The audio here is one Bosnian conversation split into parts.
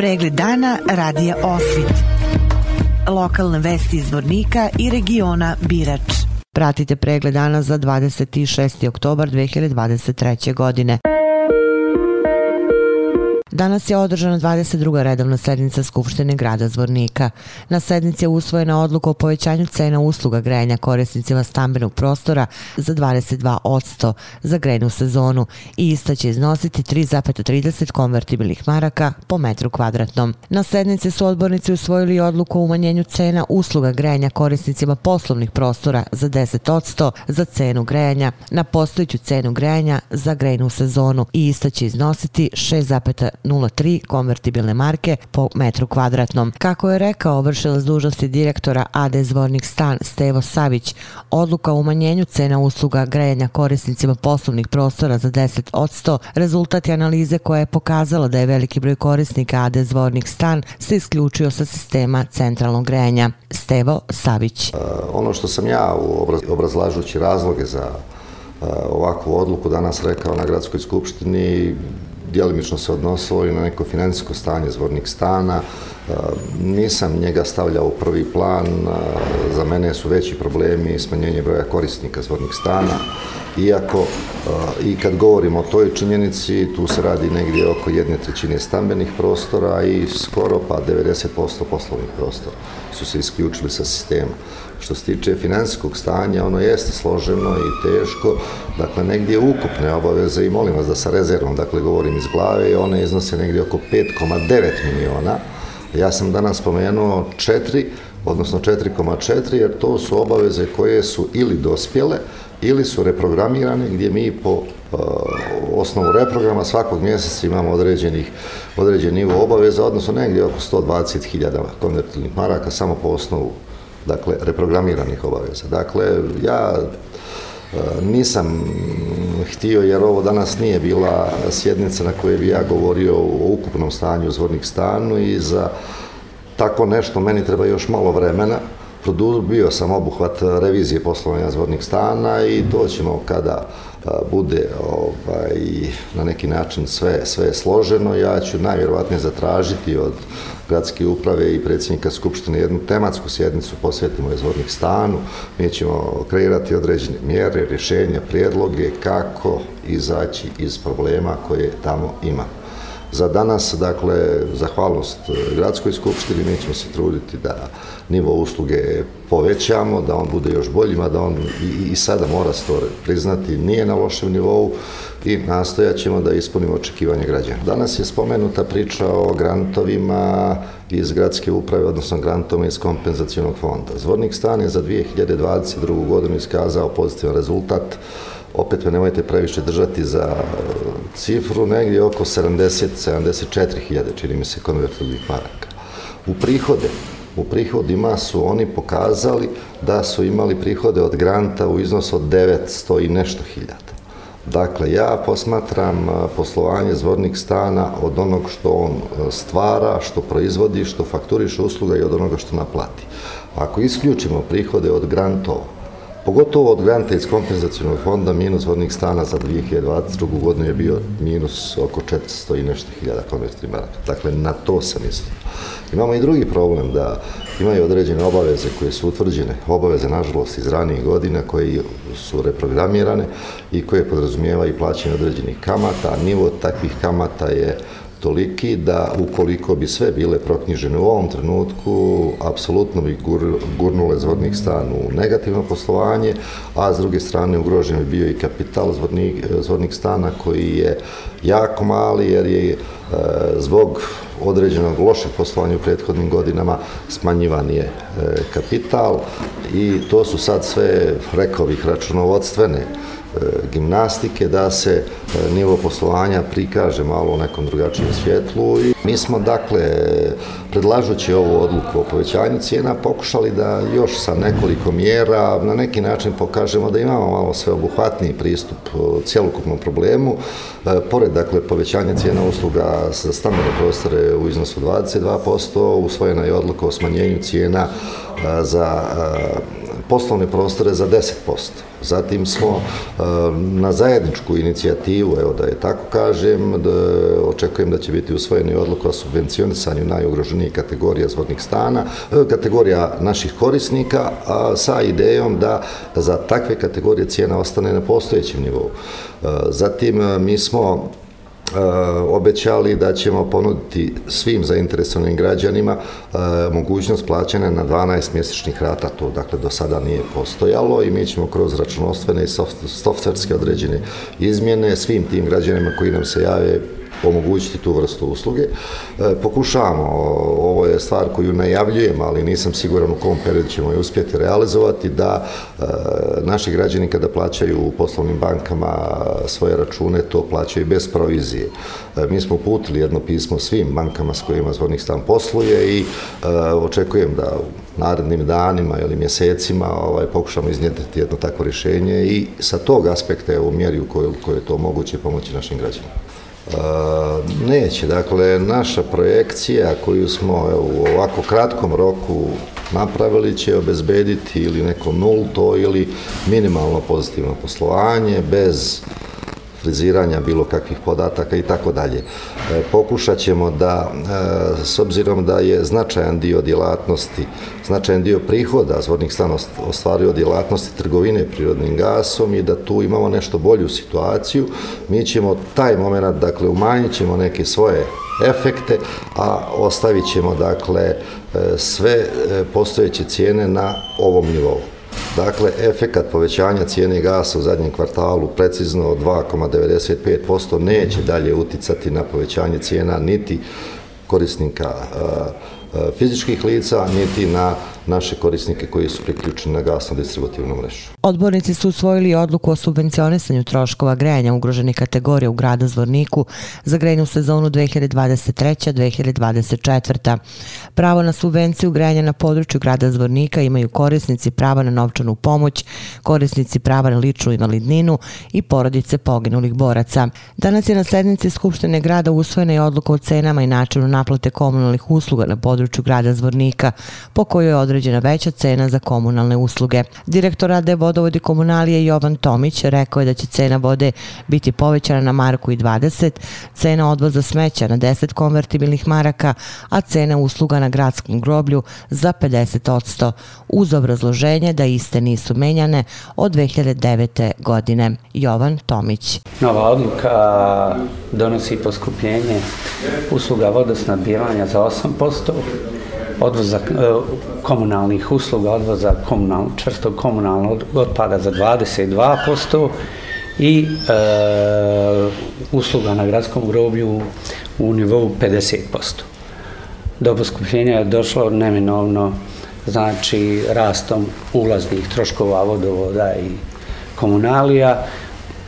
Pregled dana radija Osvit. Lokalne vesti iz Vornika i regiona Birač. Pratite pregled dana za 26. oktobar 2023. godine. Danas je održana 22. redovna sednica Skupštine grada Zvornika. Na sednici je usvojena odluka o povećanju cena usluga grejanja korisnicima stambenog prostora za 22% za grejnu sezonu i ista će iznositi 3,30 konvertibilnih maraka po metru kvadratnom. Na sednici su odbornici usvojili odluku o umanjenju cena usluga grejanja korisnicima poslovnih prostora za 10% za cenu grejanja na postojiću cenu grejanja za grejnu sezonu i ista će iznositi 6,0 0,3 konvertibilne marke po metru kvadratnom. Kako je rekao vršilac dužnosti direktora AD Zvornik stan Stevo Savić, odluka o umanjenju cena usluga grejanja korisnicima poslovnih prostora za 10 od 100 rezultat je analize koja je pokazala da je veliki broj korisnika AD Zvornik stan se isključio sa sistema centralnog grejanja. Stevo Savić. E, ono što sam ja u obrazlažući razloge za e, ovakvu odluku danas rekao na gradskoj skupštini dijelimično se odnosilo i na neko financijsko stanje zvornik stana. E, nisam njega stavljao u prvi plan, e, za mene su veći problemi smanjenje broja korisnika zvornik stana, iako e, i kad govorimo o toj činjenici, tu se radi negdje oko jedne trećine stambenih prostora i skoro pa 90% poslovnih prostora su se isključili sa sistema. Što se tiče finansijskog stanja, ono jeste složeno i teško, dakle, negdje ukupne obaveze i molim vas da sa rezervom, dakle, govorim iz glave, one iznose negdje oko 5,9 miliona. Ja sam danas spomenuo 4, odnosno 4,4, jer to su obaveze koje su ili dospjele, ili su reprogramirane, gdje mi po uh, osnovu reprograma svakog mjeseca imamo određenih, određen nivo obaveza, odnosno negdje oko 120.000 konvertilnih maraka samo po osnovu dakle, reprogramiranih obaveza. Dakle, ja e, nisam htio, jer ovo danas nije bila sjednica na kojoj bi ja govorio o ukupnom stanju u zvornik stanu i za tako nešto meni treba još malo vremena. Produbio sam obuhvat revizije poslovanja zvornik stana i to ćemo kada e, bude ovaj, na neki način sve, sve složeno. Ja ću najvjerovatnije zatražiti od gradske uprave i predsjednika Skupštine jednu tematsku sjednicu posvetimo izvornih stanu. Mi ćemo kreirati određene mjere, rješenja, prijedloge kako izaći iz problema koje tamo ima. Za danas, dakle, zahvalnost e, gradskoj skupštini, mi ćemo se truditi da nivo usluge povećamo, da on bude još boljima, da on i, i sada mora se to priznati, nije na lošem nivou i nastojat ćemo da ispunimo očekivanje građana. Danas je spomenuta priča o grantovima iz gradske uprave, odnosno grantom iz kompenzacijonog fonda. Zvornik stan je za 2022. godinu iskazao pozitivan rezultat, opet me nemojte previše držati za cifru, negdje oko 70-74 hiljade, čini mi se, konvertibilnih maraka. U prihode, u prihodima su oni pokazali da su imali prihode od granta u iznosu od 900 i nešto hiljada. Dakle, ja posmatram poslovanje zvornik stana od onog što on e, stvara, što proizvodi, što fakturiše usluga i od onoga što naplati. Ako isključimo prihode od grantova, Pogotovo od granta iz kompenzacijonog fonda minus vodnih stana za 2022. godinu je bio minus oko 400 i nešto hiljada konvertnih maraka. Dakle, na to sam mislio. Imamo i drugi problem da imaju određene obaveze koje su utvrđene, obaveze nažalost iz ranijih godina koje su reprogramirane i koje podrazumijeva i plaćanje određenih kamata, a nivo takvih kamata je toliki da ukoliko bi sve bile proknjižene u ovom trenutku, apsolutno bi gurnule zvodnik stan u negativno poslovanje, a s druge strane ugrožen bi bio i kapital zvodnik, zvodnik stana koji je jako mali jer je e, zbog određenog lošeg poslovanja u prethodnim godinama smanjivan je e, kapital i to su sad sve, rekao bih, računovodstvene gimnastike, da se e, nivo poslovanja prikaže malo u nekom drugačijem svjetlu. I mi smo, dakle, predlažući ovu odluku o povećanju cijena, pokušali da još sa nekoliko mjera na neki način pokažemo da imamo malo sveobuhvatniji pristup e, cijelokupnom problemu. E, pored, dakle, povećanja cijena usluga za stambene prostore u iznosu 22%, usvojena je odluka o smanjenju cijena za poslovne prostore za 10%. Zatim smo e, na zajedničku inicijativu, evo da je tako kažem, da očekujem da će biti usvojeni odluka o subvencionisanju najugroženijih kategorija zvodnih stana, e, kategorija naših korisnika, a sa idejom da za takve kategorije cijena ostane na postojećem nivou. E, zatim mi smo Eh, obećali da ćemo ponuditi svim zainteresovanim građanima e, mogućnost plaćanja na 12 mjesečnih rata, to dakle do sada nije postojalo i mi ćemo kroz računostvene i softverske određene izmjene svim tim građanima koji nam se jave omogućiti tu vrstu usluge. E, Pokušavamo, ovo je stvar koju najavljujem, ali nisam siguran u kom periodu ćemo je uspjeti realizovati, da e, naši građani kada plaćaju u poslovnim bankama svoje račune, to plaćaju bez provizije. E, mi smo uputili jedno pismo svim bankama s kojima zvornik stan posluje i očekujem da u narednim danima ili mjesecima ovaj, pokušamo iznjediti jedno takvo rješenje i sa tog aspekta u mjeri u kojoj je to moguće pomoći našim građanima. E, neće, dakle, naša projekcija koju smo u ovako kratkom roku napravili će obezbediti ili neko nulto ili minimalno pozitivno poslovanje bez friziranja bilo kakvih podataka i tako dalje. E, pokušat ćemo da, e, s obzirom da je značajan dio djelatnosti, značajan dio prihoda zvornih stana ostvario djelatnosti trgovine prirodnim gasom i da tu imamo nešto bolju situaciju, mi ćemo taj moment, dakle, umanjit ćemo neke svoje efekte, a ostavit ćemo, dakle, e, sve postojeće cijene na ovom nivou. Dakle, efekat povećanja cijene gasa u zadnjem kvartalu precizno od 2,95% neće dalje uticati na povećanje cijena niti korisnika fizičkih lica, niti na naše korisnike koji su priključeni na gasno distributivnu mrežu. Odbornici su usvojili odluku o subvencionisanju troškova grejanja ugroženih kategorija u gradu Zvorniku za grejnu sezonu 2023-2024. Pravo na subvenciju grejanja na području grada Zvornika imaju korisnici prava na novčanu pomoć, korisnici prava na ličnu invalidninu i porodice poginulih boraca. Danas je na sednici Skupštine grada usvojena je odluka o cenama i načinu naplate komunalnih usluga na području grada Zvornika, po kojoj je određena veća cena za komunalne usluge. Direktor rade vodovodi komunalije Jovan Tomić rekao je da će cena vode biti povećana na marku i 20, cena odvoza smeća na 10 konvertibilnih maraka, a cena usluga na gradskom groblju za 50% uz obrazloženje da iste nisu menjane od 2009. godine. Jovan Tomić. Nova odluka donosi poskupljenje usluga vodosnadbivanja za 8%, odvoza e, komunalnih usluga, odvoza komunal, čvrstog komunalnog otpada za 22% i e, usluga na gradskom groblju u nivou 50%. Do poskupljenja je došlo neminovno znači rastom ulaznih troškova vodovoda i komunalija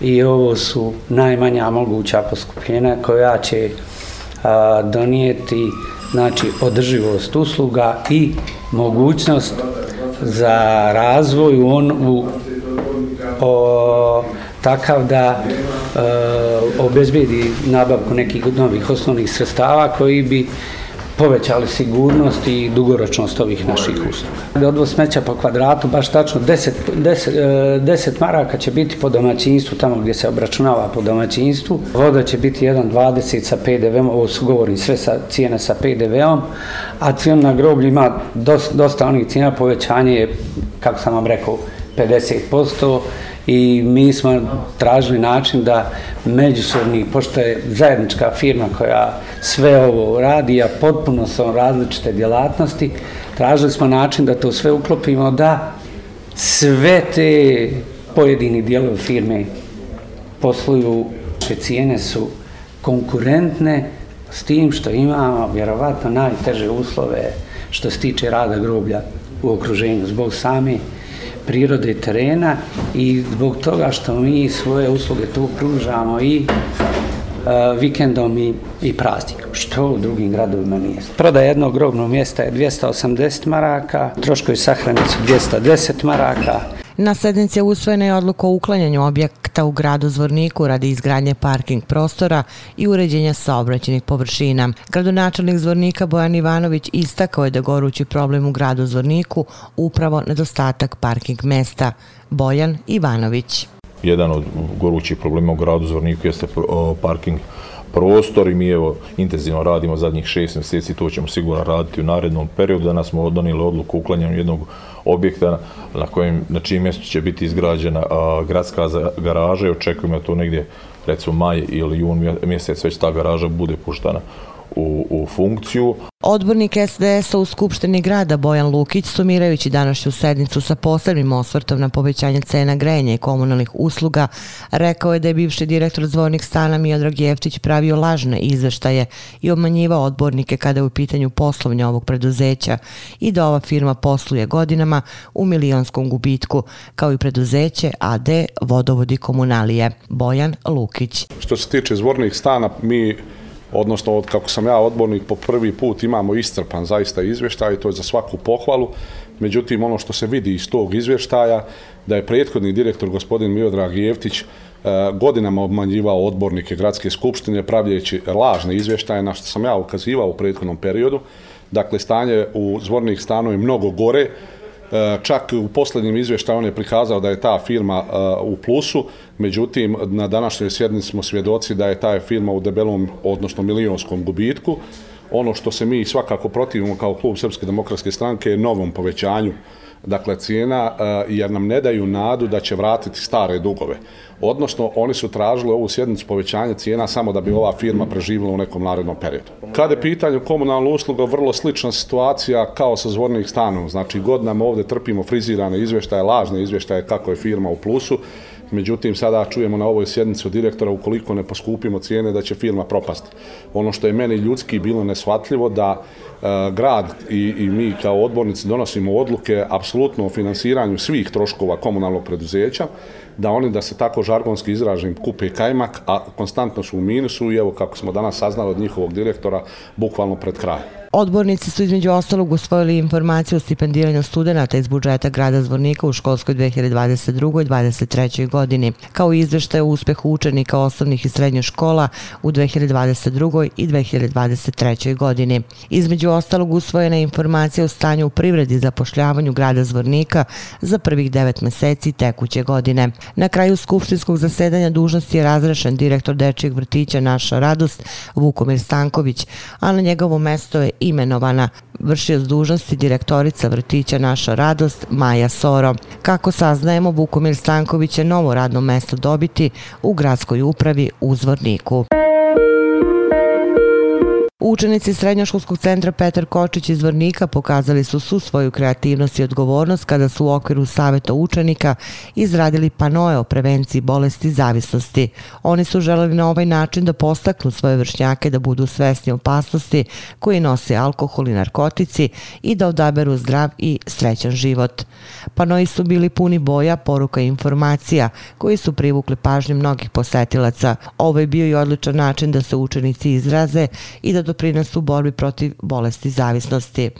i ovo su najmanja moguća poskupljenja koja će a, donijeti znači održivost usluga i mogućnost za razvoj on u o, takav da e, obezbedi nabavku nekih novih osnovnih sredstava koji bi povećali sigurnost i dugoročnost ovih naših usluga. Odvoz smeća po kvadratu, baš tačno 10, 10, 10 maraka će biti po domaćinstvu, tamo gdje se obračunava po domaćinstvu. Voda će biti 1,20 sa PDV-om, ovo su govorim sve sa cijene sa PDV-om, a cijena na groblju ima dosta, dosta onih cijena, povećanje je, kako sam vam rekao, 50%, i mi smo tražili način da međusobni, pošto je zajednička firma koja sve ovo radi, a potpuno su različite djelatnosti, tražili smo način da to sve uklopimo, da sve te pojedini dijelovi firme posluju, že cijene su konkurentne s tim što imamo vjerovatno najteže uslove što se tiče rada groblja u okruženju. Zbog same prirode terena i zbog toga što mi svoje usluge tu pružamo i uh, vikendom i, i praznikom, što u drugim gradovima nije. Proda jednog grobnog mjesta je 280 maraka, troškovi sahrane su 210 maraka, Na sednici je usvojena je odluka o uklanjanju objekta u gradu Zvorniku radi izgradnje parking prostora i uređenja saobraćenih površina. Gradonačelnik Zvornika Bojan Ivanović istakao je da gorući problem u gradu Zvorniku upravo nedostatak parking mesta. Bojan Ivanović. Jedan od gorućih problema u gradu Zvorniku jeste parking prostor i mi evo intenzivno radimo zadnjih šest mjeseci, to ćemo sigurno raditi u narednom periodu. Danas smo odonili odluku uklanjanju jednog objekta na kojem, na čijem mjestu će biti izgrađena a, gradska garaža i očekujemo da to negdje recimo maj ili jun mjesec već ta garaža bude puštana u, u funkciju. Odbornik SDS-a u Skupštini grada Bojan Lukić, sumirajući današnju sednicu sa posebnim osvrtom na povećanje cena grenja i komunalnih usluga, rekao je da je bivši direktor zvornih stana Miodrag Jeftić pravio lažne izveštaje i obmanjivao odbornike kada je u pitanju poslovnja ovog preduzeća i da ova firma posluje godinama u milionskom gubitku, kao i preduzeće AD Vodovodi komunalije. Bojan Lukić. Što se tiče zvornih stana, mi odnosno od kako sam ja odbornik po prvi put imamo istrpan zaista izvještaj i to je za svaku pohvalu. Međutim, ono što se vidi iz tog izvještaja, da je prethodni direktor gospodin Miodrag Jevtić e, godinama obmanjivao odbornike gradske skupštine pravljeći lažne izvještaje na što sam ja ukazivao u prethodnom periodu. Dakle, stanje u zvornih stanu je mnogo gore, E, čak u posljednjem izvještaju on je prikazao da je ta firma e, u plusu, međutim na današnjoj sjednici smo svjedoci da je ta firma u debelom, odnosno milijonskom gubitku. Ono što se mi svakako protivimo kao klub Srpske demokratske stranke je novom povećanju dakle cijena e, jer nam ne daju nadu da će vratiti stare dugove. Odnosno, oni su tražili ovu sjednicu povećanja cijena samo da bi ova firma preživila u nekom narednom periodu. Kada je pitanje komunalna usluga, vrlo slična situacija kao sa zvornih stanom. Znači, godinama ovdje trpimo frizirane izvještaje, lažne izvještaje kako je firma u plusu. Međutim, sada čujemo na ovoj sjednici od direktora ukoliko ne poskupimo cijene da će firma propasti. Ono što je meni ljudski bilo nesvatljivo da e, grad i, i mi kao odbornici donosimo odluke apsolutno o finansiranju svih troškova komunalnog preduzeća, da oni da se tako žargonski izražim kupe kajmak, a konstantno su u minusu i evo kako smo danas saznali od njihovog direktora, bukvalno pred krajem. Odbornici su između ostalog usvojili informaciju o stipendiranju studenta iz budžeta grada Zvornika u školskoj 2022. i 2023. godini, kao i izveštaj o uspehu učenika osnovnih i srednjih škola u 2022. i 2023. godini. Između ostalog usvojena je informacija o stanju u privredi za pošljavanju grada Zvornika za prvih devet meseci tekuće godine. Na kraju skupštinskog zasedanja dužnosti je razrešen direktor Dečijeg vrtića Naša radost Vukomir Stanković, a na njegovo mesto je imenovana vršio s dužnosti direktorica vrtića Naša radost Maja Soro. Kako saznajemo, Vukomir Stanković će novo radno mesto dobiti u gradskoj upravi u Zvorniku. Učenici Srednjoškolskog centra Petar Kočić iz Vrnika pokazali su su svoju kreativnost i odgovornost kada su u okviru Saveta učenika izradili panoje o prevenciji bolesti i zavisnosti. Oni su želeli na ovaj način da postaknu svoje vršnjake da budu svesni opasnosti koji nose alkohol i narkotici i da odaberu zdrav i srećan život. Panoji su bili puni boja, poruka i informacija koji su privukli pažnju mnogih posetilaca. Ovo je bio i odličan način da se učenici izraze i da doprinesu u borbi protiv bolesti zavisnosti.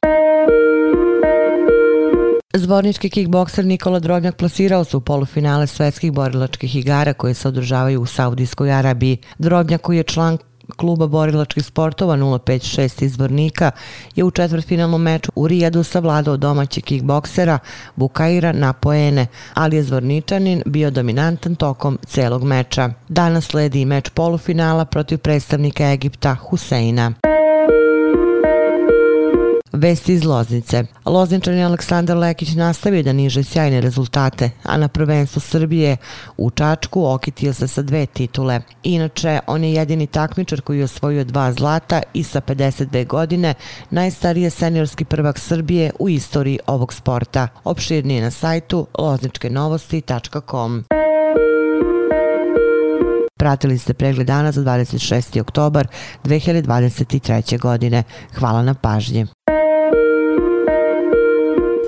Zvornički kickbokser Nikola Drobnjak plasirao se u polufinale svetskih borilačkih igara koje se održavaju u Saudijskoj Arabiji. Drobnjak koji je član kluba borilačkih sportova 056 izbornika je u četvrtfinalnom meču u Rijadu savladao domaći kickboksera Bukaira na poene, ali je zvorničanin bio dominantan tokom celog meča. Danas sledi meč polufinala protiv predstavnika Egipta Huseina. Vesti iz Loznice. Lozničani Aleksandar Lekić nastavio da niže sjajne rezultate, a na prvenstvu Srbije u Čačku okitio se sa dve titule. Inače, on je jedini takmičar koji je osvojio dva zlata i sa 52 godine najstarije seniorski prvak Srbije u istoriji ovog sporta. Opširnije na sajtu lozničkenovosti.com. Pratili ste pregled dana za 26. oktobar 2023. godine. Hvala na pažnje.